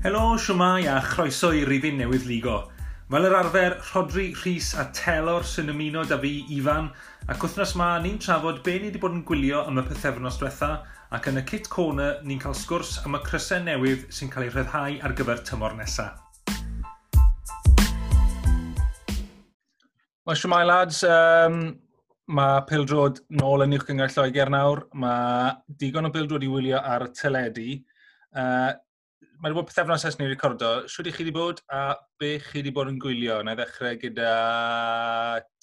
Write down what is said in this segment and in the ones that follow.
Helo, siwmai a chroeso i rifin newydd ligo. Fel yr arfer, Rodri, Rhys a Telor sy'n ymuno da fi, Ifan, ac wythnos ma ni'n trafod be ni wedi bod yn gwylio am y pethefnos diwetha, ac yn y kit corner ni'n cael sgwrs am y crysau newydd sy'n cael ei rhyddhau ar gyfer tymor nesaf. Wel, siwmai lads, um, mae pildrod nôl yn uwch gyngor Lloegr nawr. Mae digon o pildrod i wylio ar y teledu. Uh, mae'n bod pethefnos ers ni'n recordo. Siwyd i chi wedi bod a be chi wedi bod yn gwylio? Na i ddechrau gyda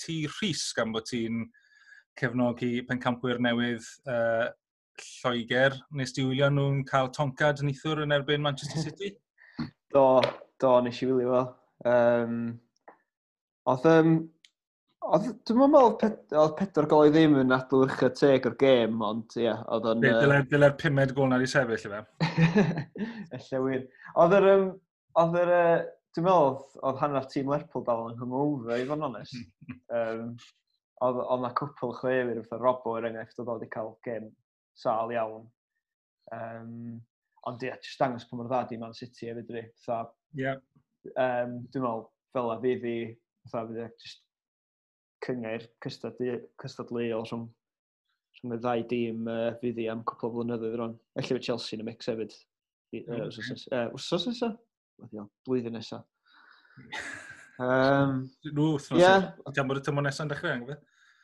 ti Rhys gan bod ti'n cefnogi pencampwyr newydd uh, Lloegr. Nes ti wylio nhw'n cael toncad neithwr yn erbyn Manchester City? do, do, nes i wylio fel. Um, oedd, um, Dwi'n meddwl oedd pedwar gol i ddim yn adl wrcha teg o'r gêm, ond ie, oedd o'n... Dyle'r pumed gol na'r i sefyll i fe. Ella wir. Oedd yr... Um, oedd yr... Uh, dwi'n meddwl oedd hanner tîm Lerpwl dal yn hungover, i fod yn onest. um, oedd yna cwpl chwefyr, fatha Robo er enghraifft, oedd wedi cael gêm sal iawn. Um, ond ie, jyst dangos pa mor dda di Man City hefyd, dwi. Yeah. um, dwi'n meddwl, fel a fi ddi, fatha, e just cyngair cystadleuol rhwng, rhwng y ddau dîm uh, fyddi am cwpl o flynyddoedd rwan. Felly mae Chelsea yn y mix hefyd. Wsos nesa? Blwyddyn nesa. Um, Rw, wrthnos. Ie. Ti'n bod y tymor nesaf yn dechrau, angen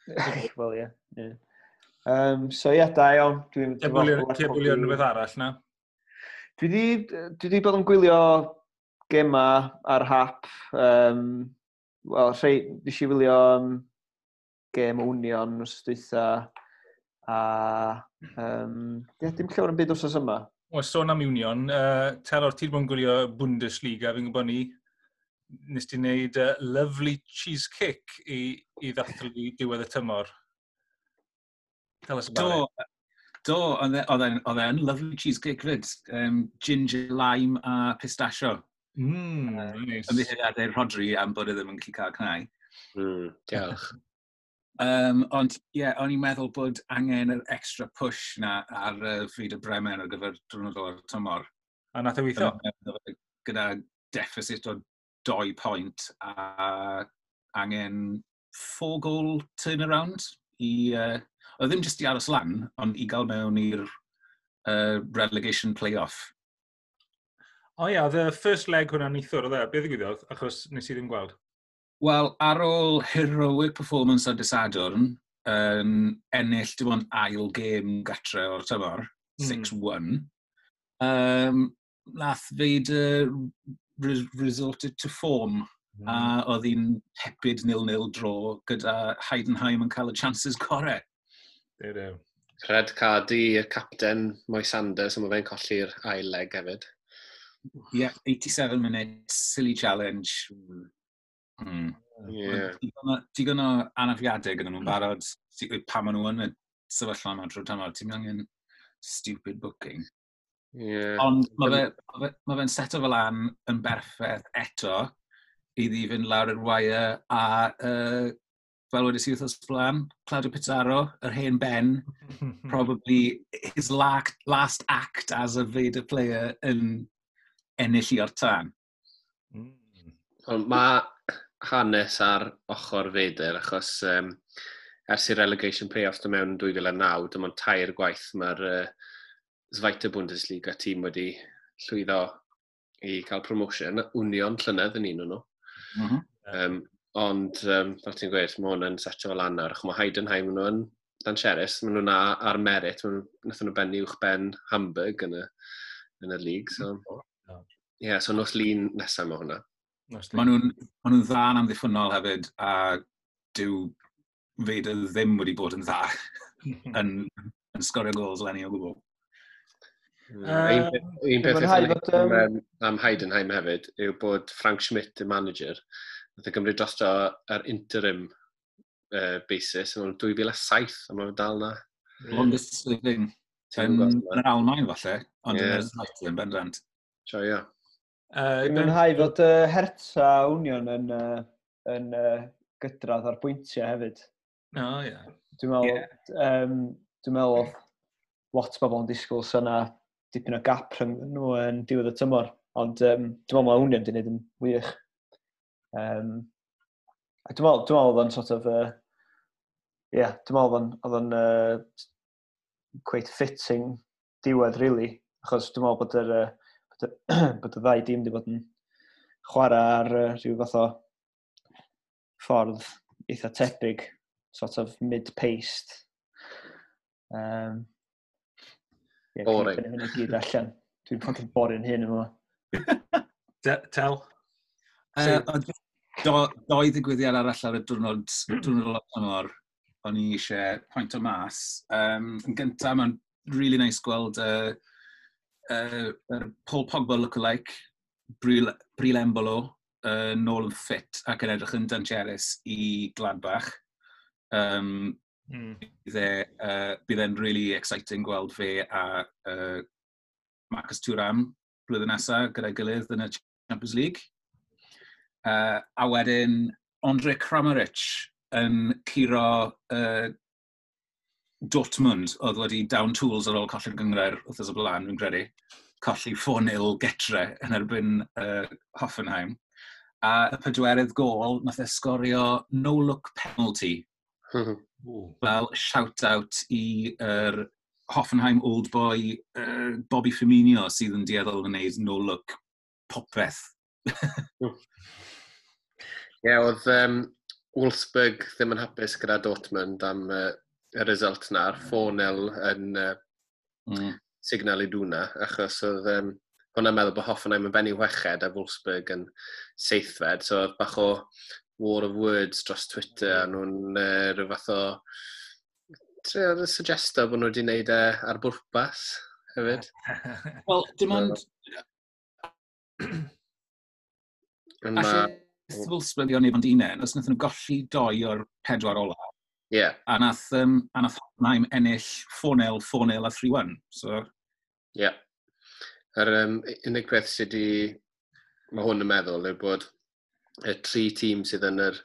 Wel, ie. Um, so ie, da iawn. Dwi'n gwylio rhywbeth arall na? Dwi wedi bod yn gwylio gema ar hap. Um, Wel, rhai, nes i wylio um, gêm Union wrth dweitha, a um, ie, dim llawer yn byd os yma. O, sôn am Union, uh, teror ti'n bod yn gwylio Bundesliga, fi'n gwybod ni, nes ti wneud uh, lovely cheesecake i, i ddathlu diwedd y tymor. Tell us about Do, it. Do, oedd e, e'n lovely cheesecake fyd. Um, ginger, lime a pistachio. Mm, uh, nice. Ymddiheiriadau Rodri am bod e ddim yn gallu cael cnau. Mm, diolch. um, ond ie, yeah, o'n i'n meddwl bod angen yr extra push na ar uh, fyd y Bremen ar gyfer drwnnod o'r tymor. A nath o weithio? E gyda deficit o doi pwynt a angen four goal turnaround i... Uh, o ddim jyst i aros lan, ond i gael mewn i'r uh, relegation play-off. O ia, the first leg hwnna nithwr, oedd e? Beth ddigwyddodd? Achos nes i ddim gweld. Wel, ar ôl heroic performance ar Dysadwrn, um, ennill dim ond ail gêm gatre o'r tymor, mm. 6-1, um, nath Vader re resulted to form. Mm. A oedd hi'n tepid nil-nil dro gyda Heidenheim yn cael y chances gore. Red card i y capten Moisander, so mae fe'n colli'r ail leg hefyd yeah, 87 minutes, silly challenge. Mm. Yeah. Digon o anafiadau gyda nhw'n barod pa maen nhw yn y sefyllfa yma drwy dyma. Ti'n angen stupid booking. Yeah. Ond mae fe'n ma fe, seto fel an yn berffaith eto iddi fynd lawr yr wire a uh, fel wedi sydd wrthos blaen, Claudio Pizarro, yr hen Ben, probably his last, last act as a Vader player yn ennill i'r tân. Mm. Mae hanes ar ochr feder, achos um, ers i'r relegation playoffs dy mewn 2009, dyma tair gwaith mae'r uh, Zweite Bundesliga tîm wedi llwyddo i cael promotion, union llynedd yn un o'n nhw. Mm -hmm. um, ond, um, fel ti'n gweud, mae hwn yn setio fel anar. Mae Heidenheim nhw yn dan Sheris, maen nhw'n ar merit, maen nhw'n benni uwch ben Hamburg yn y, yn y lig. So, Ie, yeah, so nos lun nesaf mae hwnna. Maen nhw'n ma nhw dda yn amddiffynol hefyd, a dyw feid ddim wedi bod yn dda yn, yn sgorio gols lenni o gwbl. Uh, un peth am, um, am Heidenheim hefyd yw bod Frank Schmidt, y manager, oedd y Gymru drosto ar interim uh, basis yn ôl 2007, a mae'n dal na. Longest living. Yn yr Almain falle, ond yn yeah. yn bendant. Joia. Uh, Dwi'n mwynhau fod uh, Hertha Union yn, uh, yn uh, gydradd ar bwyntiau hefyd. No, oh, ie. Yeah. Dwi'n meddwl, yeah. um, dwi'n meddwl oedd lot bobl yn disgwyl syna dipyn o gap rhwng nhw yn diwedd y tymor. Ond um, dwi'n meddwl mae Union wedi gwneud yn wych. Um, a dwi'n meddwl, dwi'n meddwl oedd yn sort of... Uh, yeah, dwi'n meddwl oedd yn uh, quite fitting diwedd, really. Achos dwi'n meddwl bod yr... Uh, bod y ddau dîm wedi bod yn chwarae ar uh, rhyw fath o ffordd eitha tebyg, sort of mid-paced. Um, yeah, boring. Dwi'n i gyd allan. Dwi'n ffocin boring hyn yma. Tel? Uh, doi ddigwyddiad arall ar y diwrnod, diwrnod o'r o'n i eisiau pwynt o mas. Um, yn gyntaf, mae'n really nice gweld uh, uh, Paul Pogba look-alike, Bril, Bril Embolo, uh, nôl yn ffit ac yn edrych yn danterus i Gladbach. Um, mm. uh, bydd e'n really exciting gweld fe a uh, Marcus Turam blwyddyn nesaf gyda'i gilydd yn y Champions League. Uh, a wedyn Andre Kramaric yn curo uh, Dortmund oedd wedi down tools ar ôl colli'r gyngreir wrth y blaen, fi'n credu. Colli 4-0 getre yn erbyn uh, Hoffenheim. A y pedwerydd gol, nath e sgorio no-look penalty. Hmm. Fel shout-out i er Hoffenheim old boy uh, Bobby Firmino sydd yn dieddol yn gwneud no-look popeth. Ie, yeah, oedd um, Wolfsburg ddim yn hapus gyda Dortmund am uh, y result na, 4-0 hmm. yn uh, mm. signal i dŵna, achos oedd um, hwnna'n meddwl bod Hoffenheim yn benni weched a Wolfsburg yn seithfed, so oedd bach o war of words dros Twitter, a hmm. nhw'n uh, rhyw fath o trio suggesto bod nhw wedi gwneud e ar bwrpas hefyd. Wel, dim ond... Ashe, Wolfsburg i o'n ei fod unen, os wnaethon nhw golli doi o'r pedwar olaf, Yeah. A nath, um, a nath Hoffenheim ennill 4-0, 4-0 a 3-1. So... Yeah. Yr um, unig beth sydd wedi... Mae hwn yn meddwl yw bod y tri tîm sydd yn yr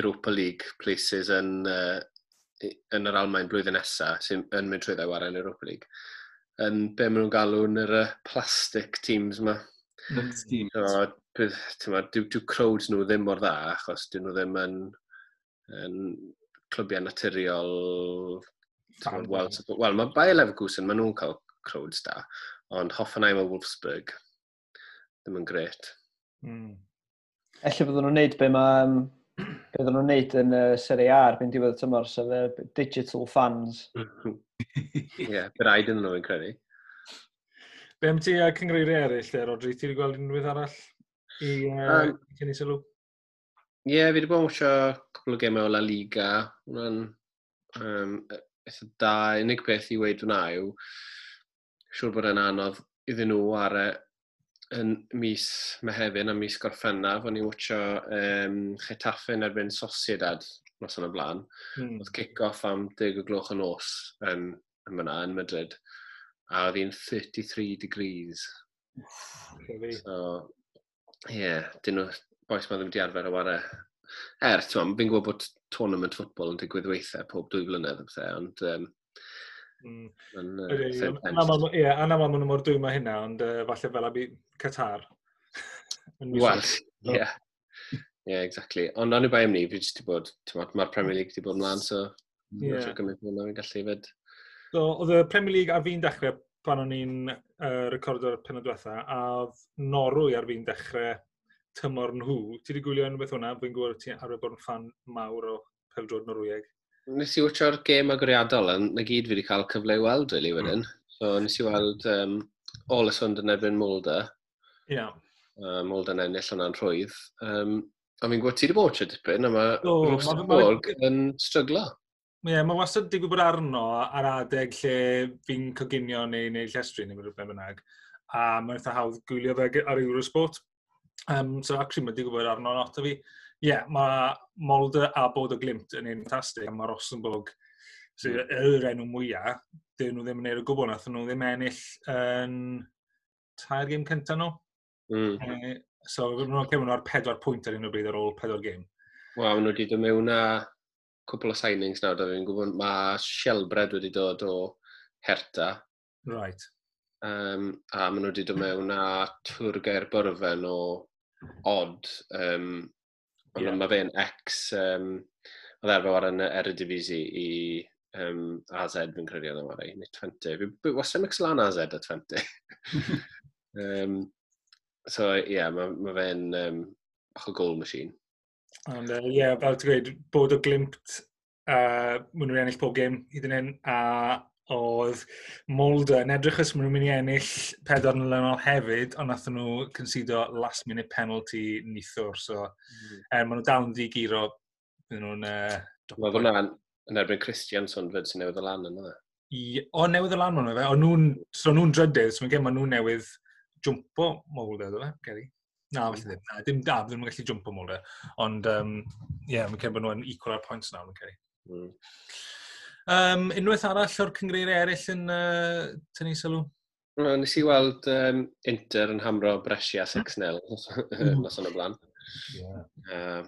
Europa League places yn, uh, yn yr Almain blwyddyn nesaf sy'n yn mynd trwy ddewar yn Europa League yn be maen nhw'n galw yn yr uh, plastic teams yma. Teams. So, bydd, dyw, dyw crowds nhw ddim mor dda, achos dyn nhw ddim yn, yn clwbiau naturiol, Wel, well, mae Bayer Leverkusen, maen nhw'n cael crowds da, ond Hoffenheim a Wolfsburg ddim yn gret. Mm. Ella fydden nhw'n neud be mae um, bydden nhw'n neud yn uh, Serie A ar erbyn diwedd y tymor, sef uh, digital fans. Ie, yeah, braid yn nhw yn credu. Be am ti a cyngreiri eraill, Rodri? Ti wedi gweld unrhyw beth arall i uh, um, cynnig sylw? Ie, yeah, fi wedi bod yn watcho cwbl o gemau o La Liga. Hwna'n um, e, eitha da. Unig beth i wedi hwnna yw, siŵr bod e'n anodd iddyn nhw ar y yn mis Mehefin a mis Gorffennaf, o'n i'n watcho um, chetaffe yn erbyn Sociedad nos yn y blaen. Mm. Oedd kick-off am 10 o gloch yn nos yn, yn myna, yn Madrid. A oedd hi'n 33 degrees. so, ie, yeah, dyn nhw, oes mae ddim wedi arfer o ware. Er, ti'n fi'n gwybod bod tournament ffwtbol yn digwydd weithiau pob dwy flynedd hmm. yn lle, ond... Um, Mm. Yn, uh, anamal, Ie, anaml maen nhw mor dwy mae hynna, ond uh, falle fel abi Qatar. Wel, ie. Ie, exactly. Ond ond i bai am ni, fi jyst i bod, mae'r Premier League wedi bod ymlaen, so... Ie. Yeah. Gymryd hwnna yn gallu fyd. So, oedd y Premier League a fi'n dechrau pan o'n i'n uh, recordo'r penod diwetha, a Norwy ar fi'n dechrau tymor nhw. Ti wedi gwylio unrhyw beth hwnna, fi'n gwybod ti arfer bod yn fan mawr o peldrod Norwyeg. Nes i wytio'r gêm agoriadol, na gyd fi wedi cael cyfle i weld, really, wedyn. Mm. So, nes i weld um, Olesund yn erbyn Mulder. Ie. Yeah. Uh, Mulder yn ennill hwnna'n rhwydd. Um, a fi'n gwybod ti wedi bod ti dipyn, a mae oh, Rostenborg ma, ma, yn stryglo. Ie, yeah, mae wastad digwydd bod arno ar adeg lle fi'n coginio neu, neu llestri neu beth bynnag. A mae'n eitha hawdd gwylio fe ar Eurosport Um, so, actually, mae wedi gwybod arno not o fi. Ie, yeah, mae Molder a bod o Glimt yn un ffantastig, a mae Rosenborg, sydd so, hmm. yr enw mwyaf, dyn nhw ddim yn neud y gwbl, nath nhw ddim ennill yn tair gêm cyntaf nhw. Mm. E, so, nhw'n cefn nhw'r pedwar pwynt ar un o bryd ar ôl pedwar gêm. Wel, nhw wedi dod mewn â cwpl o signings nawr, da fi'n gwybod, mae Shelbred wedi dod o Herta. Right. Um, a maen nhw wedi dod mewn â twr gair byrfen o odd. Um, ond yeah. mae fe'n ex, um, oedd erfa war yn Eredivisie i um, AZ fi'n credu oedd e yn wario, neu 20. Was e'n Mixlan AZ a 20? um, so ie, yeah, mae ma fe'n um, bach o goal machine. Ond ie, uh, yeah, fel ti'n gweud, bod o glimt, uh, mwyn nhw'n ennill pob gêm hyd yn hyn, a oedd Mulder yn edrych os maen nhw'n mynd i ennill pedwar yn lynol hefyd, ond nath nhw consido last minute penalty nithwr, so mm. er, maen nhw dal yn ddigiro bydden nhw'n... Uh, Mae hwnna yn erbyn Christianson fyd sy'n newydd y lan yna. I, o, newydd y lan yna fe, ond nhw'n so nhw drydydd, so mae'n gen maen nhw'n newydd jwmpo Mulder, fe, Geri? Na, felly ddim. Na, dim da, ddim yn gallu jwmpo Mulder. Ond, ie, um, yeah, mae'n cael bod nhw'n equal ar points nawr, mae'n cael. Mm. Um, unwaith arall o'r cyngreiriau eraill yn uh, tynnu sylw? No, nes i weld um, Inter yn hamro Brescia hmm. 6-0 hmm. nos yn y blaen. Yeah. Uh,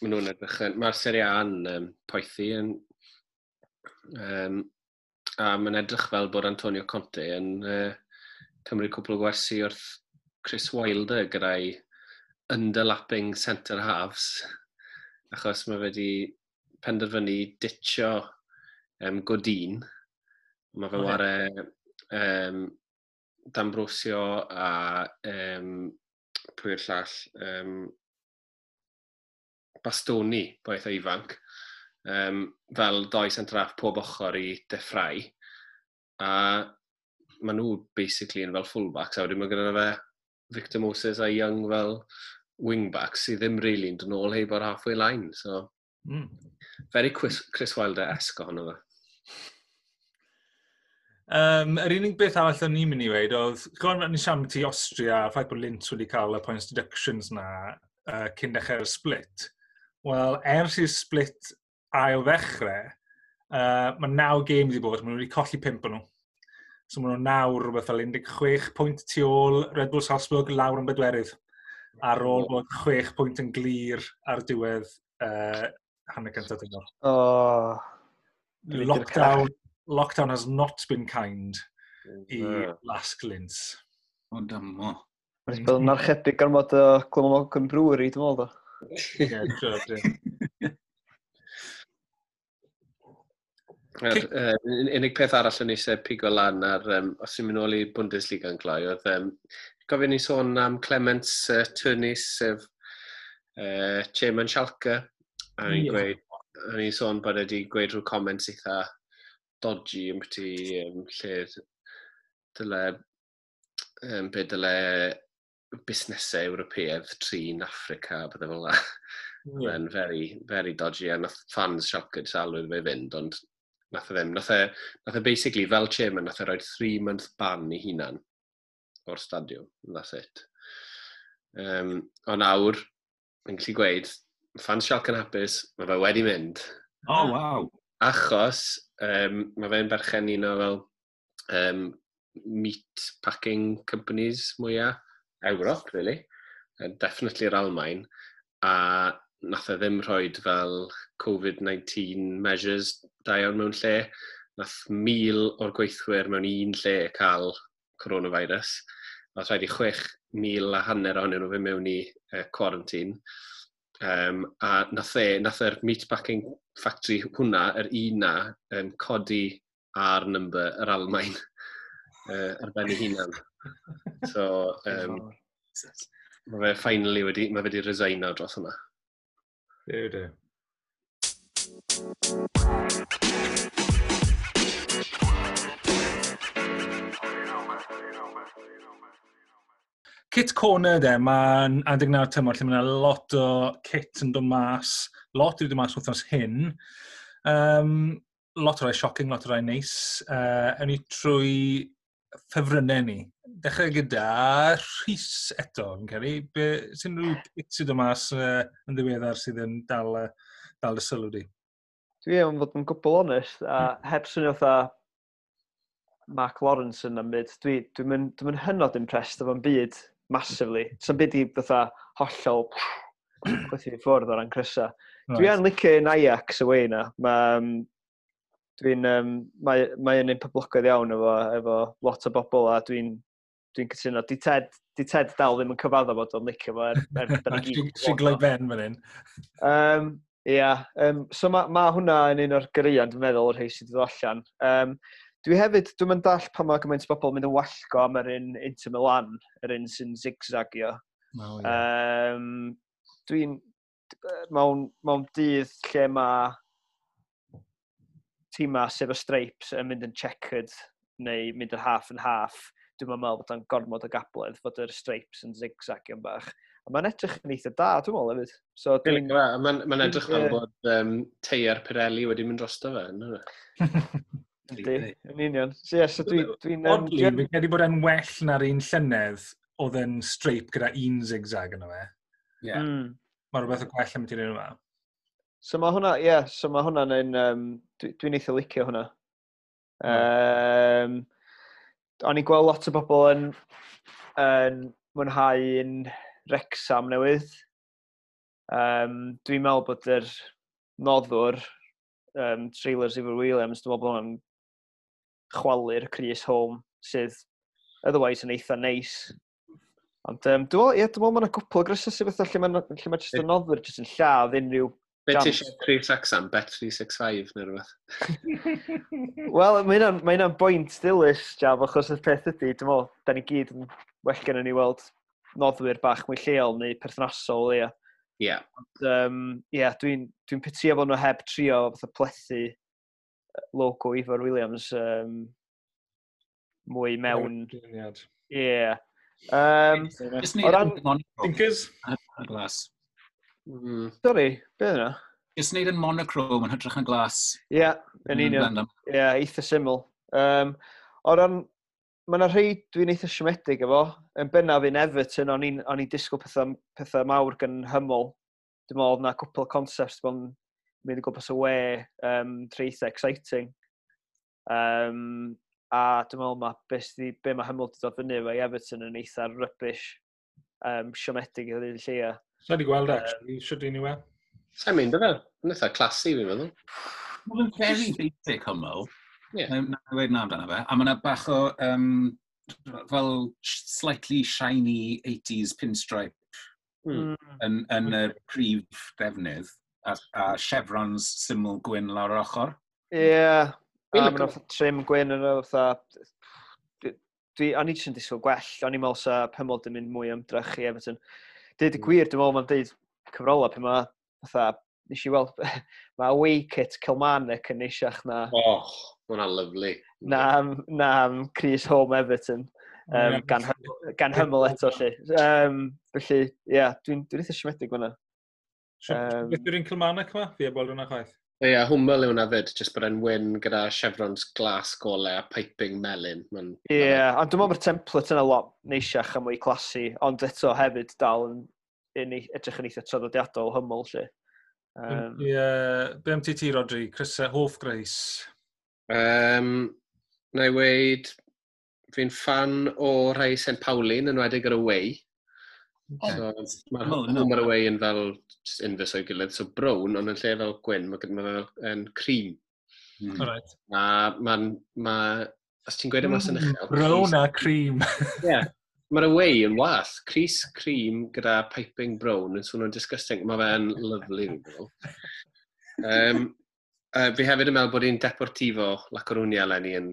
Maen nhw'n edrych yn... Mae'r Serie A yn um, poethu yn... Um, a mae'n edrych fel bod Antonio Conte yn uh, cymryd cwpl o gwersi wrth Chris Wilder gyda'i underlapping centre halves achos mae wedi penderfynu ditio um, Godin. Mae fe okay. ware um, Dambrosio a um, pwy'r llall, um, Bastoni, boeth o ifanc, um, fel doi centraff pob ochr i deffrau. A maen nhw basically yn fel fullbacks, a wedyn mae gyda fe Victor Moses a Young fel wingbacks sydd ddim really yn dod nôl heb o'r halfway line. So, mm. Very Chris, Chris Wilder-esque ohono fe. Um, yr unig beth arall o'n i'n mynd i weid oedd, gwrdd mewn siarad ti Austria, a ffaith bod Lint wedi cael y points deductions na uh, cyn dechrau'r split. Wel, ers i'r split ail ddechrau, uh, mae naw gêm wedi bod, maen nhw wedi colli pimp o'n nhw. So maen nhw nawr rhywbeth fel 16 pwynt tu ôl Red Bull Salzburg lawr yn bedwerydd ar ôl bod 6 pwynt yn glir ar diwedd uh, hanner cyntaf dynol. Oh lockdown, lockdown has not been kind i Lasg Lins. O, dymo. Mae'n bod yn archedig gormod o Glymogon Brewery, dwi'n meddwl, do. Yr uh, unig peth arall yn eisiau pigo lan ar, um, os ni'n mynd nôl i Bundesliga yn gloi, oedd um, gofyn ni sôn am Clements uh, Tunis, sef uh, Chairman Schalke, a ni'n yeah. gweud o'n i'n sôn bod wedi gweud rhyw comments eitha dodgy yn byti um, lle dyle, um, be dyle busnesau Ewropeaidd trin Africa a bydde fel yna. Yeah. Then very, very dodgy a nath fans sioced salwyd fe fynd, ond nath o ddim. Nath e, nath e basically, fel chairman, nath e roed 3 month ban i hunan o'r stadiwm. That's it. Um, o nawr, yn gallu gweud, fan sioc yn hapus, mae fe wedi mynd. O, oh, waw! Achos, um, mae fe'n berchen un o fel um, meat packing companies mwyaf Ewrop, really. Definitely yr Almain. A nath e ddim rhoi fel COVID-19 measures da iawn mewn lle. Nath mil o'r gweithwyr mewn un lle cael coronavirus. Nath rhaid i chwech mil a hanner ohonyn nhw fe mewn i uh, quarantine. Um, a nath e, nath e'r meatpacking factory hwnna, yr un na, um, codi ar number yr Almain uh, ar ben ei hunan. So, um, mae fe finally wedi, mae fe wedi resigno dros hwnna. Dew, dew. Kit Corner de, mae'n adeg nawr tymor lle mae yna lot o kit yn dod mas, lot wedi dod mas wythnos hyn. Um, lot o rai shocking, lot o rai neis. Uh, yn ni trwy ffefrynnau ni. Dechrau gyda Rhys eto, fi'n yn ceri. Sy'n rhyw kit sydd o mas uh, yn ddiweddar sydd yn dal, uh, dal y sylw di? Dwi am fod yn gwbl onest, a hmm. heb swnio fatha Mark Lawrence yn y myd, dwi'n dwi, dwi, dwi hynod impressed efo'n byd massively. So'n byd i fatha hollol gweithio i ffwrdd o ran crysa. Right. Dwi an licio yn Ajax y wei na. Mae um, dwi'n um, mae, mae yn un poblogoedd iawn efo, efo lot o bobl a dwi'n dwi'n cytuno. Di Ted, di Ted dal ddim yn cyfaddo bod o'n licio fo. Er, er, er, Siglau ben fan hyn. Um, Ia, yeah. um, so mae ma hwnna yn un o'r gyrion, dwi'n meddwl, o'r rhai sydd wedi dod allan. Um, Dwi hefyd, dwi'n mynd all pa mae gymaint bobl mynd yn wallgo am yr un Inter Milan, yr un sy'n zigzagio. Oh, yeah. um, dwi'n mewn, mewn dydd lle mae tîma sef y Stripes yn mynd yn checkered neu mynd yn half yn half, dwi'n meddwl bod o'n gormod o gabledd fod yr Stripes yn zigzag yn bach. A mae'n edrych yn eitha da, dwi'n meddwl hefyd. So, dwi'n... Mae'n ma edrych fel bod um, teiar Pirelli wedi mynd drosto fe, Ydy, yn union. So, yeah, so dwi'n... Dwi Oddly, um, fi'n credu bod e'n well na'r un llynedd oedd yn streip gyda un zigzag yno fe. Yeah. Mm. Mae rhywbeth o gwell am ti'n yma. So mae hwnna, ie, yeah, so mae hwnna'n un... Um, dwi'n dwi eitha licio hwnna. Um, o'n i'n gweld lot o bobl yn, yn mwynhau un Rexham newydd. Um, dwi'n meddwl bod yr noddwr um, trailers i Williams, dwi'n meddwl bod hwnna'n chwalu'r Chris Home, sydd otherwise yn eitha neis. Ond um, dwi'n meddwl, ie, dwi'n meddwl mae'n gwpl o grysau sydd bethau lle mae'n lle mae just yn offer, jyst yn lladd unrhyw Be ti eisiau Chris Axan, Bet 365 neu rhywbeth? Wel, mae hynna'n bwynt dilys, Jaf, achos y peth ydy, dwi'n meddwl, da ni gyd yn well gen ni weld noddwyr bach mwy lleol neu perthnasol, ie. Ie. Yeah. Um, yeah, dwi'n dwi, dwi pitio efo nhw heb trio fatha plethu loco Ifor Williams um, mwy mewn... Ie. Yeah. Um, Just need ran... Thinkers? A Glass. Mm. Sorry, beth yna? Just need yn hmm, monochrome yn hytrach yn glas. Ie, yeah, yn union. Ie, yeah, eitha syml. Um, o ran, mae yna rhai dwi'n eitha siomedig efo. Yn bennaf un Everton, o'n i'n disgwyl pethau, pethau mawr gan hymol. Dwi'n meddwl na cwpl o concepts, dwi'n mynd i gwmpas y we um, treitha exciting. Um, a dwi'n meddwl mae beth be, be mae Hymel wedi dod fyny efo i Everton yn eitha rybys um, siomedig i ddweud lleia. Sa'n di gweld, e, actually, um, siwr ni'n wel. Sa'n mynd efo? yn eitha classy fi'n meddwl. Mae'n very basic Hymel. Yeah. Na i wedi na amdano fe. A mae yna bach o um, fel slightly shiny 80s pinstripe mm. yn, yn y prif defnydd a, a chevrons syml gwyn lawr yr ochr. Ie, yeah. a mae'n o'r trim gwyn yn o'r Dwi, o'n i jyst yn disgwyl gwell, o'n i'n meddwl sa Pemol yn mynd mwy ymdrech i Everton. Dyd y hmm. gwir, dwi'n meddwl mae'n dweud cyfrola pe mae, fatha, nes i weld, mae away kit Kilmarnock yn eisiach na... Oh, hwnna lyflu. Na, na, Chris Home Everton um, gan, gan hyml eto, lle. Um, felly, ie, yeah, dwi'n dwi eitha siomedig fyna. Beth yw'r un Kilmarnock yma? Fi e bod hwnna chwaith. Ie, yeah, hwmel yw hwnna fyd, jyst bod e'n wyn gyda chevrons glas gole a piping melyn. Ie, yeah, ond dwi'n meddwl mae'r template yna lot neisiach a mwy clasu, ond eto hefyd dal yn, yn edrych yn eitha traddodiadol hymol, lle. Um, yeah, be am ti ti, Rodri? Chris, hoff greis? Um, na i weid, fi'n fan o rhai St Paulin yn wedig ar y wei. So, mae'r oh, no, no. Homer Away yn fel unfus o'i gilydd, so brown, ond yn lle fel gwyn, mae gyda fel yn cream. Mm. Right. A mae'n, ma, os ti'n gweud yma sy'n yn uchel... Hmm, brown a cream. yeah. Mae'r away yn wath. Cris cream gyda piping brown yn swnio'n disgusting. Mae fe'n lyflu, fi'n gwybod. Um, uh, fi hefyd yn meddwl bod hi'n Deportivo La Coruña lenni yn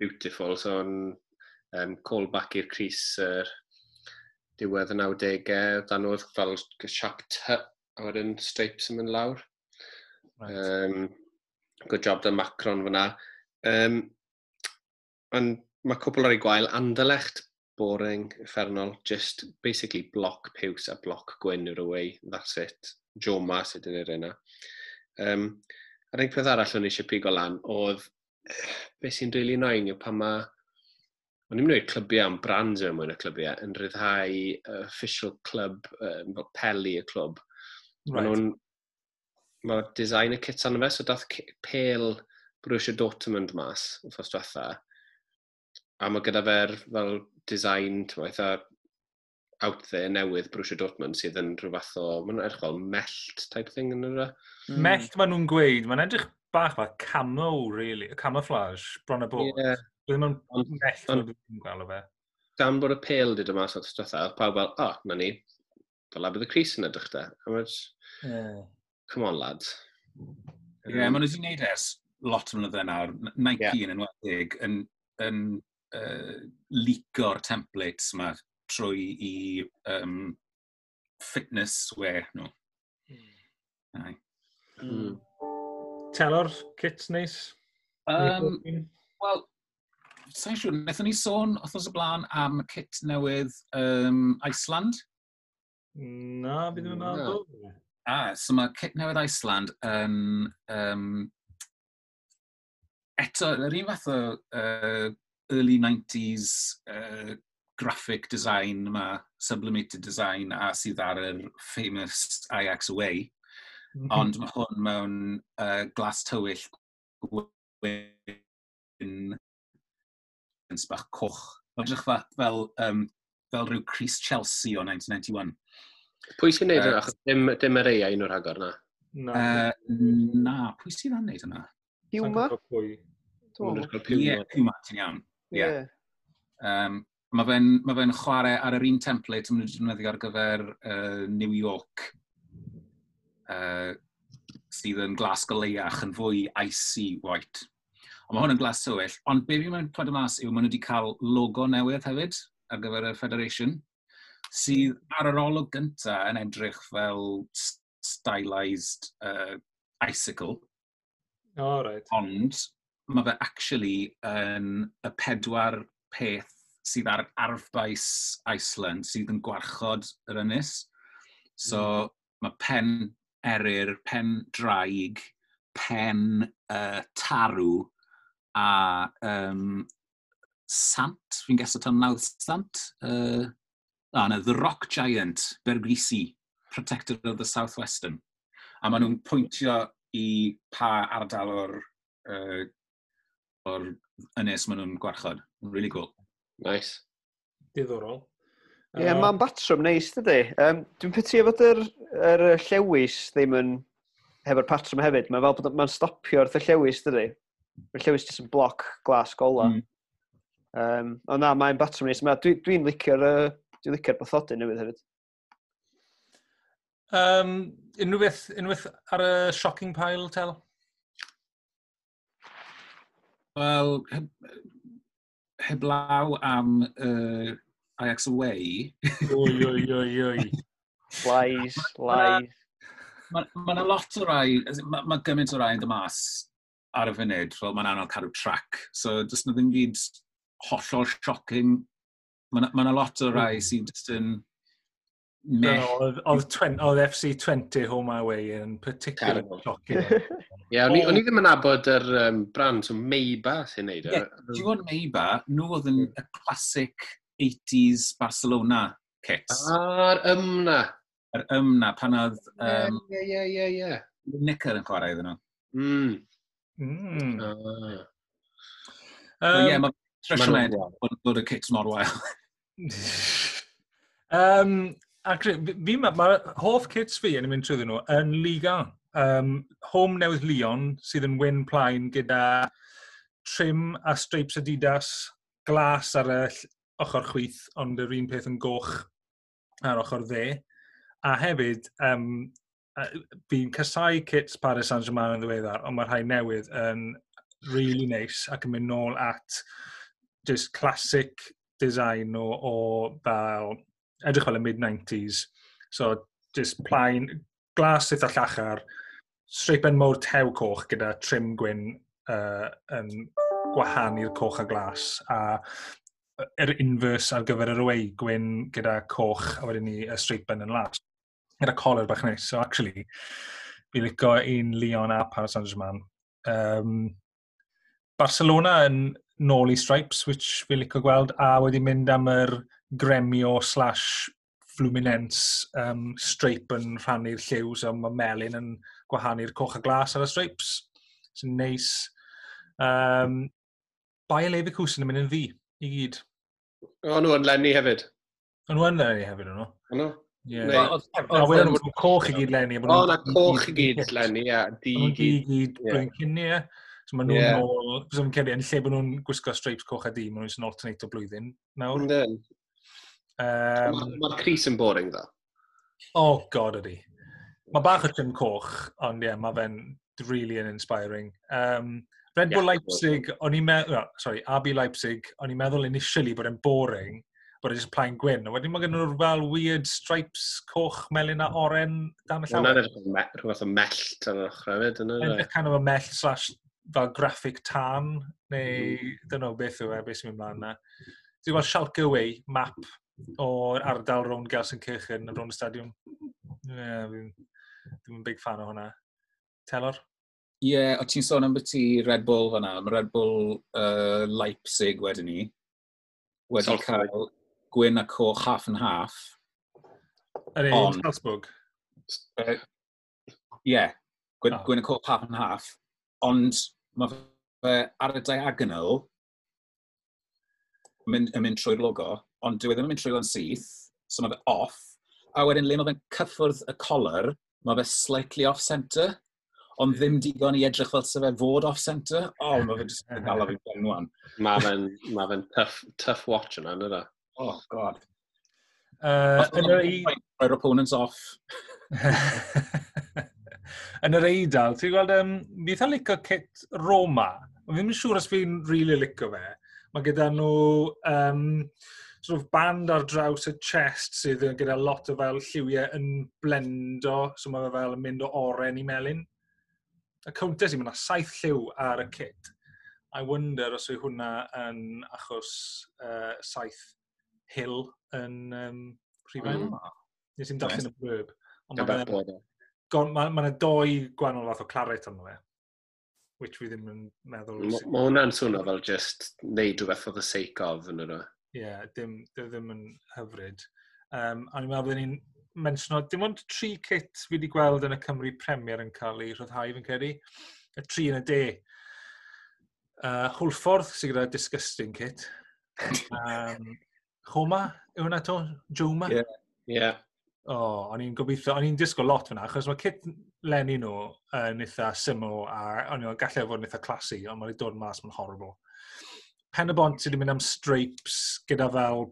beautiful, so yn um, callback i'r Cris uh, diwedd y 90au, dan oedd fel siap ty, a wedyn stripes yn mynd lawr. Right. Um, good job da Macron fyna. Um, ond mae cwpl ar ei gwael, Anderlecht, boring, effernol, just basically block piws a block gwyn yw'r away, that's it. Joma sydd yn yr yna. Um, a'r un peth arall o'n eisiau pigo lan oedd eh, beth sy'n rili really nain yw pan mae o'n i'n mynd i'r clybiau am brands yma mwyn y clybiau, yn rhyddhau uh, official club, um, fel Peli y clwb. Right. Nhw'n, mae design y kit anna fe, so dath pel Borussia Dortmund mas, yn ffos diwetha. A mae gyda fe'r fel design, ti'n maith, out there newydd Borussia Dortmund sydd yn rhyw fath o, mae'n edrych fel mellt type thing yn yr mm. Mellt maen nhw'n gweud, mae'n edrych bach fel camo, really, camouflage, bron y bod. Yeah. Dwi'n mewn mell fel dwi'n gweld o fe. Gan bod y pêl di dyma sot stwetha, oedd pawb fel, o, oh, na ni, fel a bydd y Cris yn edrych da. A mae'n... Yeah. Come on, lads. Ie, yeah, um, maen nhw wedi gwneud ers lot o mlynedd nawr. Nike yeah. yn enwedig yn, yn uh, lico'r templates yma trwy i um, fitness wear nhw. No. Mm. Hmm. Hmm. Telor, kits neis? Um, Wel, sa'n siŵr, wnaethon ni sôn othos y blaen am kit newydd um, Iceland? Na, bydd ddim yn meddwl. Ah, so mae kit newydd Iceland yn... Um, eto, yr un fath o uh, early 90s uh, graphic design yma, sublimated design a sydd ar yr famous Ajax Away. Mm. Ond mae hwn mewn uh, glas tywyll gwyn siwns bach coch. Mae'n edrych fa, fel, um, fel rhyw Chris Chelsea o 1991. Pwy sy'n neud hynna? Uh, dim, dim yr ei un o'r agor na? Na. Uh, na, pwy sy'n neud hynna? Puma? Ie, Puma, ti'n iawn. Ie. Um, Mae fe'n ma fe chwarae ar yr un template maen nhw'n defnyddio ar gyfer uh, New York uh, sydd yn glas goleiach yn fwy icy white. Ond mae hwn yn glas tywyll. Ond be fi'n mynd codi mas yw maen nhw wedi cael logo newydd hefyd ar gyfer y Federation, sydd ar yr olwg gyntaf yn edrych fel stylised uh, icicle. Oh, right. Ond mae fe actually yn y pedwar peth sydd ar arfbais Iceland sydd yn gwarchod yr ynys. So mm. mae pen erir, pen draig, pen uh, tarw a um, Sant, fi'n gesio tan nawdd Sant. Uh, a na, The Rock Giant, Bergrisi, Protector of the Southwestern. A maen nhw'n pwyntio i pa ardal o'r, uh, or ynys maen nhw'n gwarchod. Really cool. Nice. Diddorol. Ie, yeah, uh, mae'n batrwm neis, dydy. Um, dwi'n piti fod yr, yr llewis ddim yn hefo'r patrwm hefyd. Mae'n fel bod mae'n stopio wrth y llewis, dydy. Mae'r llewis jyst yn bloc glas gola. Mm. Um, ond na, mae'n batrwm nes. Dwi'n dwi, licio'r uh, dwi licio bathodyn newydd hefyd. Um, unrhyw beth, unrhyw beth ar y shocking pile, Tel? Wel, heb, heblaw am uh, Ajax away. oi, oi, oi, oi. lies, lies. Mae yna ma, ma lot o rai, mae ma gymaint o rai yn dymas ar y funud, fel mae'n anodd cadw track. So, jyst na ddim gyd hollol shocking. Mae yna ma lot o hmm. rai sy'n just yn... No, oedd FC20 Home Away yn particular shocking. Ie, yeah, o'n i ddim yn abod yr um, brand, so Meiba sy'n neud. E. Ie, yeah, ti'n gwybod Meiba, nhw oedd yn y classic 80s Barcelona kits. Ah, a'r ymna. Yr ymna, pan oedd... Ie, ie, ie, ie. Nicker yn chwarae iddyn nhw. Mm. Mm. Uh, um, ie, yeah, mae Trishon Ed bod, bod y kits mor wael. um, ac fi ma, mae hoff kits fi yn mynd trwyddyn nhw yn Liga. Um, home newydd Leon sydd yn wyn plaen gyda trim a stripes Adidas, glas ar y ochr chwith, ond yr un peth yn goch ar ochr dde. A hefyd, um, fi'n casau kits Paris Saint-Germain yn ddiweddar, ond mae rhai newydd yn really nice ac yn mynd nôl at just classic design o, o fel, edrych fel y mid-90s. So, just plain glas eitha llachar, streipen mowr tew coch gyda trim gwyn uh, yn gwahanu'r coch a glas, a yr inverse ar gyfer yr away gwyn gyda coch a wedyn ni y streipen yn las gyda coler bach neis. So, actually, fi licio un Leon a Paris Saint-Germain. Um, Barcelona yn nôl i Stripes, which fi licio gweld, a wedi mynd am yr gremio slash Fluminense um, Stripe yn rhannu'r lliw, so mae Melin yn gwahanu'r coch a glas ar y Stripes. It's neis. Um, Bayer Leverkusen yn mynd yn ddi, i gyd. O, nhw yn lenni hefyd. Yn nhw yn lenni hefyd, yn nhw? O, nhw. A wedyn bod nhw'n coch i gyd lenni. O, na coch i gyd lenni, ia. Di gyd blwyddyn cynni, So maen nhw'n yeah. ôl, fes o'n ceri, yn lle bod nhw'n gwisgo stripes coch a di, maen nhw'n alternate o blwyddyn nawr. Um, Mae'r Cris yn boring, dda. Oh, god ydi. Mae bach o Jim Coch, ond ie, yeah, mae fe'n really yn inspiring. Um, Red Bull yeah, Leipzig, o'n i'n meddwl, sorry, RB Leipzig, o'n i'n meddwl initially bod e'n boring, bod e just plaen gwyn. A wedyn mae gen nhw'r fel weird stripes coch melyn a oren dan y llawer. Hwna'n rhywbeth o mellt yn yr ochr hefyd. Yn kind of a mell slash fel graphic tan, neu mm. dyn nhw beth yw e, beth sy'n mynd mlaen na. Dwi'n gweld Schalke Way, map o'r ardal rownd Gelsenkirchen, rownd y stadiwm. Yeah, dwi'n yn big fan o hwnna. Telor? Ie, yeah, o ti'n sôn am beth i Red Bull fanna. Mae Red Bull uh, Leipzig wedyn ni. Wedi Salford. cael gwyn a coch half and half. Yr un Salzburg? Ie, yeah, gwyn, oh. gwyn a coch half and half. Ond mae fe ar y diagonal yn mynd, mynd trwy'r logo, ond dyw e ddim yn mynd trwy'r o'n syth, so mae fe off. A wedyn le mae fe'n cyffwrdd y collar, mae fe slightly off-centre, ond ddim digon i edrych fel sef e fod off-centre. O, oh, mae fe jyst yn gael o fi'n ben wan. Mae fe'n ma fe tough, tough watch yna, nid o? Oh, God. Uh, yn yr i... Roi'r opponents off. yn yr eidl, ti'n gweld, um, fi eitha licio Kit Roma. Ond fi'n siŵr os fi'n rili really licio fe. Mae gyda nhw um, sort of band ar draws y chest sydd gyda lot o fel lliwiau yn blendo, so mae fe fel yn mynd o oren i melyn. Y Countess i mae yna saith lliw ar y kit. I wonder os yw hwnna yn achos uh, saith Hill yn um, Rhifain. Mm. Nes i'n darllen y blurb. Ond mae ma, ma doi gwannol fath o claret arno fe. Which fi ddim yn meddwl... Mae hwnna'n swnio fel just neud rhywbeth for the sake of yn yno. Ie, yeah, dim, ddim yn hyfryd. Um, a ni'n meddwl ni'n mensio, dim ond tri kit fi wedi gweld yn y Cymru Premier yn cael ei rhyddhau fi'n credu. Y tri yn y de. Uh, Hwlffordd sy'n gyda Disgusting Kit. Um, Choma, yw hwnna to? Joma? Ie. Yeah. Yeah. O, oh, o'n i'n gobeithio, o'n i'n disgo lot fyna, achos mae kit lenni nhw yn eitha syml a o'n i'n gallu fod yn eitha classy, ond mae'n dod mas, mae'n horrible. Pen y bont sydd wedi mynd am stripes gyda fel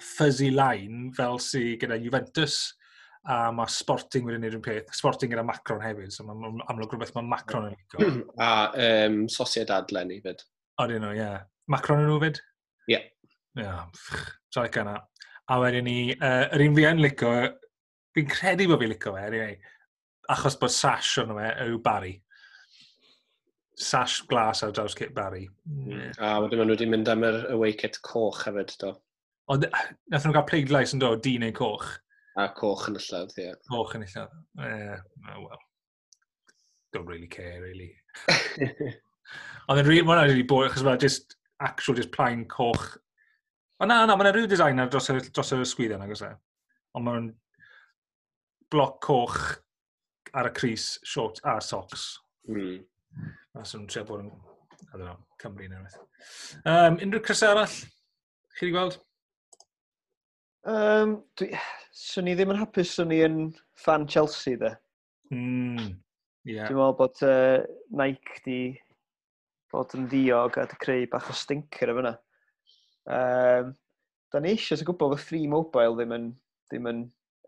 fuzzy line, fel sy gyda Juventus, a mae Sporting wedi'n neud yn peth. Sporting gyda Macron hefyd, so mae'n amlwg rhywbeth mae Macron yn licio. a um, Sociedad Lenny fyd. O, dyn nhw, ie. Yeah. Macron yn nhw fyd? Ie. Yeah. Ia, so like yna. A wedyn ni, uh, yr un fi yn licio, fi'n credu bod fi'n licio fe, anyway, achos bod sash o'n fe yw Barry. Sash glas ar draws Kit Barry. Mm. A wedyn maen nhw wedi mynd am yr away kit coch hefyd, do. Ond nath nhw gael pleidlais yn dod, dyn neu coch. A coch yn y lladd, ie. Yeah. Coch yn y lladd. Eh, oh well. Don't really care, really. Ond yn rhywun, mae'n rhaid i bod, achos mae'n just, actual, just plain coch O na, na, mae'n rhyw designer dros y, dros y sgwydd yna, gos e. Ond mae'n bloc coch ar y Cris, short hmm. a socks. Mm. Os sy'n trio bod yn, I don't know, Cymru neu beth. Um, unrhyw Cris arall, chi wedi gweld? Um, dwi, swn i ddim yn hapus, swn i yn fan Chelsea, de. Mm, yeah. Dwi'n meddwl bod uh, Nike di bod yn ddiog a di creu bach o stinker efo yna. Um, da ni eisiau sy'n gwybod bod free mobile ddim yn, ddim yn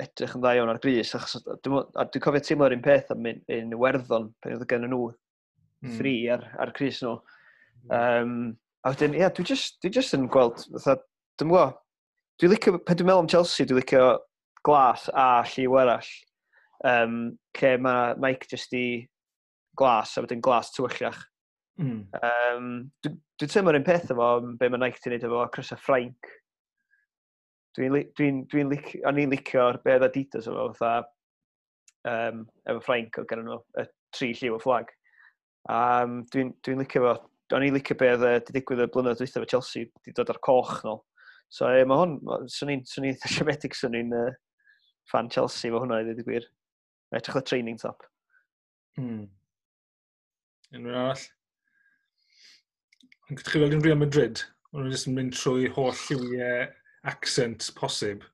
edrych yn dda iawn ar bris, achos dwi'n dwi cofio teimlo'r un peth am un un werddon pan oedd gen nhw mm. free ar, ar Cris nhw. Um, hmm. a wedyn, ie, yeah, dwi just, dwi just yn gweld, fatha, dwi'n gwybod, dwi'n licio, pan dwi'n meddwl am Chelsea, dwi'n licio glas a lliw arall, um, lle mae Mike just i glas, a wedyn glas tywyllach. Mm. Um, Dwi'n dwi teimlo'r un peth efo be mae Nike ti'n neud efo Chris a Frank. Dwi'n dwi dwi, dwi lic, licio'r be oedd Adidas efo fatha um, efo Frank o gen nhw y tri lliw o fflag. Um, dwi'n dwi licio fo, o'n i'n licio beth wedi digwydd y blynedd dwythaf efo Chelsea wedi dod ar coch nôl. So e, mae hwn, swn i'n swn i'n siomedig swn i'n uh, fan Chelsea efo hwnna i ddweud y gwir. Edrych o training top. Mm. Unrhyw arall? Gwych chi weld yn Real Madrid, maen nhw'n yn mynd trwy holl lliwiau accent posib.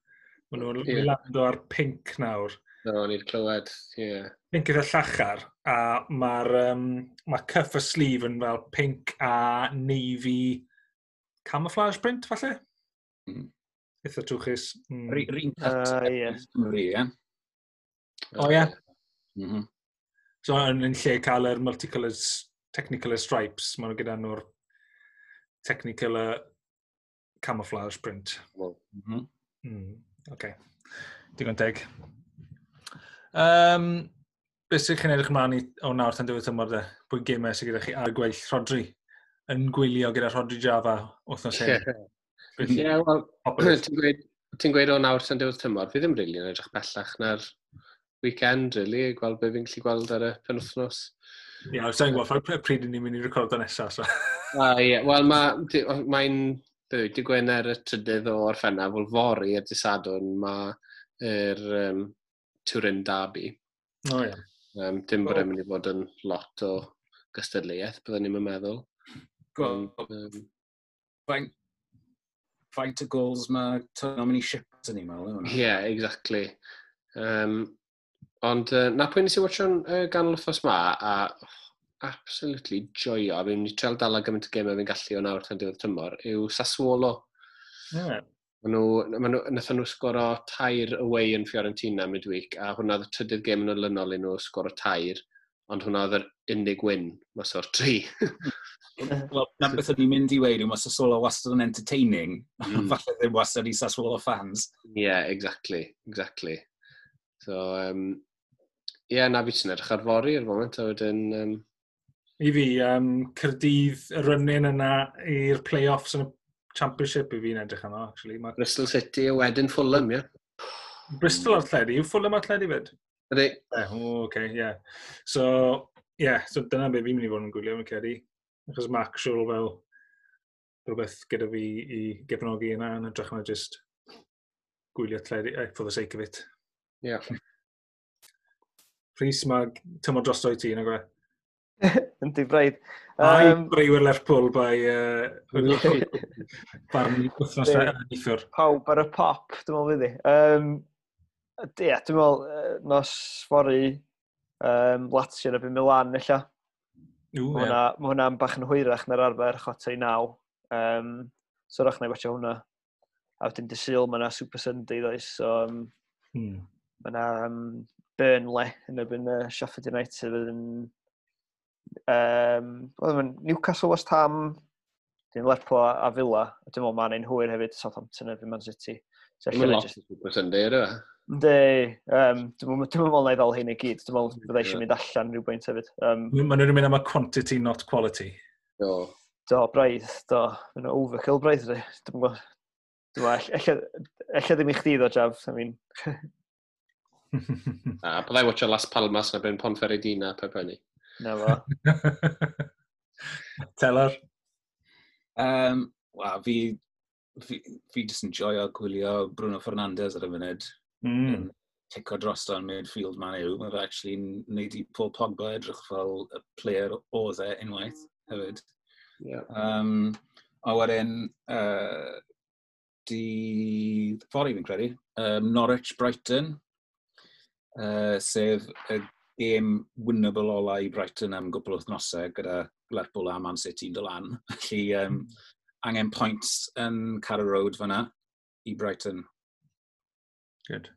Maen nhw'n yeah. lando ar pink nawr. No, ni'n clywed, ie. Yeah. Pink eitha llachar, a mae'r um, ma cuff a sleeve yn fel pink a navy camouflage print, falle? Mm. Eitha trwchus. Mm. Rhi'n cut. Uh, yeah. O, ie. Yeah. Mm -hmm. So, yn, yn lle cael yr multicolours, technicolor stripes, maen nhw gyda nhw'r Technicolor uh, camouflage print. Well. Mm mm-hmm. -hmm. mm, okay. Digon teg. Um, Beth sy'n chi'n edrych ymlaen i o nawr tan diwedd tymor de? Pwy gemau sy'n gyda chi ar gweill Rodri? Yn gwylio gyda Rodri Java wythnos hyn? Ie, wel, ti'n gweud o nawr tan diwedd tymor, fi ddim rili really yn edrych bellach na'r weekend, really, gweld be fi'n gallu gweld ar y penwthnos. Ie, yeah, sa'n gwybod, pryd ni'n mynd i recordo nesaf. So. ah, ie. Yeah. Wel, mae'n ma di Gwener y trydydd o orffennaf, fel fori y disadwn, mae'r um, Turin Derby. O, oh, ie. Yeah. Um, dim bod e'n mynd i fod yn lot o gystadleuaeth, byddwn ni'n meddwl. Gwel, um, faint, faint o gols mae Tottenham mynd i ship yn ni'n meddwl. Ie, yeah, exactly. Um, Ond uh, na pwynt i watcho'n uh, ganol y ffos ma, a oh, absolutely joio, a fi'n treol dala gymaint o gemau fi'n gallu o nawr tan diwedd tymor, yw Sassuolo. Yeah. Maen nhw, ma nhw, nhw sgoro tair away yn Fiorentina midweek, a hwnna oedd y trydydd gem yn olynol i nhw sgoro tair, ond hwnna oedd yr unig win, mas o'r tri. Wel, na beth o'n i'n mynd i weid yw, mae Sassuolo wastad yn entertaining, mm. falle ddim wastad i Sassuolo fans. Ie, yeah, exactly, exactly. So, um, Ie, na fi ti'n edrych ar fori ar foment, a wedyn... Um... I fi, um, Cyrdydd y rynnyn yna i'r play-offs yn y championship i fi'n edrych yno, actually. Ma... Bristol City a wedyn Fulham, ie. Yeah. Bristol ar lledu, yw Fulham ar lledu fyd? Ydy. E, o, oh, oce, okay, ie. Yeah. So, ie, yeah, so dyna be fi'n mynd i fod yn gwylio, yn credu. Achos mae actual fel rhywbeth gyda fi i gefnogi yna, yn edrych na just gwylio tledu, eh, for the sake of it. Ie. Yeah. Rhys mae tymor drosto i ti, nag we? Yndi, braidd. A'i um, breiwyr Lerpwl bai uh, barn wythnos neithwr. Pawb ar y pop, dwi'n meddwl fyddi. Um, Ie, dwi'n meddwl uh, nos fori um, Lazio na byd Milan, illa. Mae yeah. hwnna'n ma bach yn hwyrach na'r arfer chwata i naw. Um, so rach na i watcha hwnna. A wedyn dysil, mae yna Super Sunday ddoes. So, um, hmm. Mae yna um, Burnley yn erbyn uh, Sheffield United yn... Um, well, Newcastle, West Ham, dyn Lerpo a Villa. A dwi'n meddwl mae'n ein hwyr hefyd Southampton erbyn Man City. So, mae'n lot o gwybod yn deir o. Ynddi, um, dwi'n meddwl na i ddal hyn i gyd. Dwi'n meddwl bydda eisiau mynd allan rhywbwynt hefyd. Um, Maen nhw'n mynd am y quantity, not quality. Do. Do, braidd, do. Mae'n overkill braidd, dwi'n meddwl. Dwi'n meddwl, eich ddim i chdi ddo, Jaf. I mean, a byddai watcha Las Palmas na byn Ponferedina pe bynnu. Na fo. Teller? Um, wa, fi, fi, fi jyst yn joio gwylio Bruno Fernandes ar y funud. Mm. Tico dros o'n midfield man yw. Mae'n actually wneud i Paul Pogba edrych fel y player oedd e unwaith hefyd. Yeah. Um, a wedyn, uh, di... ffordd fi'n credu, um, Norwich Brighton, uh, sef y gêm winnable ola i Brighton am gwbl o wythnosau gyda Lerpwl a Man City yn dylan. Felly um, angen points yn Carrow Road fyna i Brighton. Good.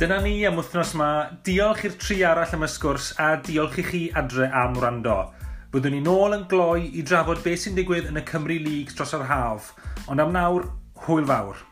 Dyna ni am wythnos yma. Diolch i'r tri arall am y sgwrs a diolch i chi adre am wrando. Byddwn ni nôl yn gloi i drafod beth sy'n digwydd yn y Cymru Leagues dros yr haf, ond am nawr, hwyl fawr.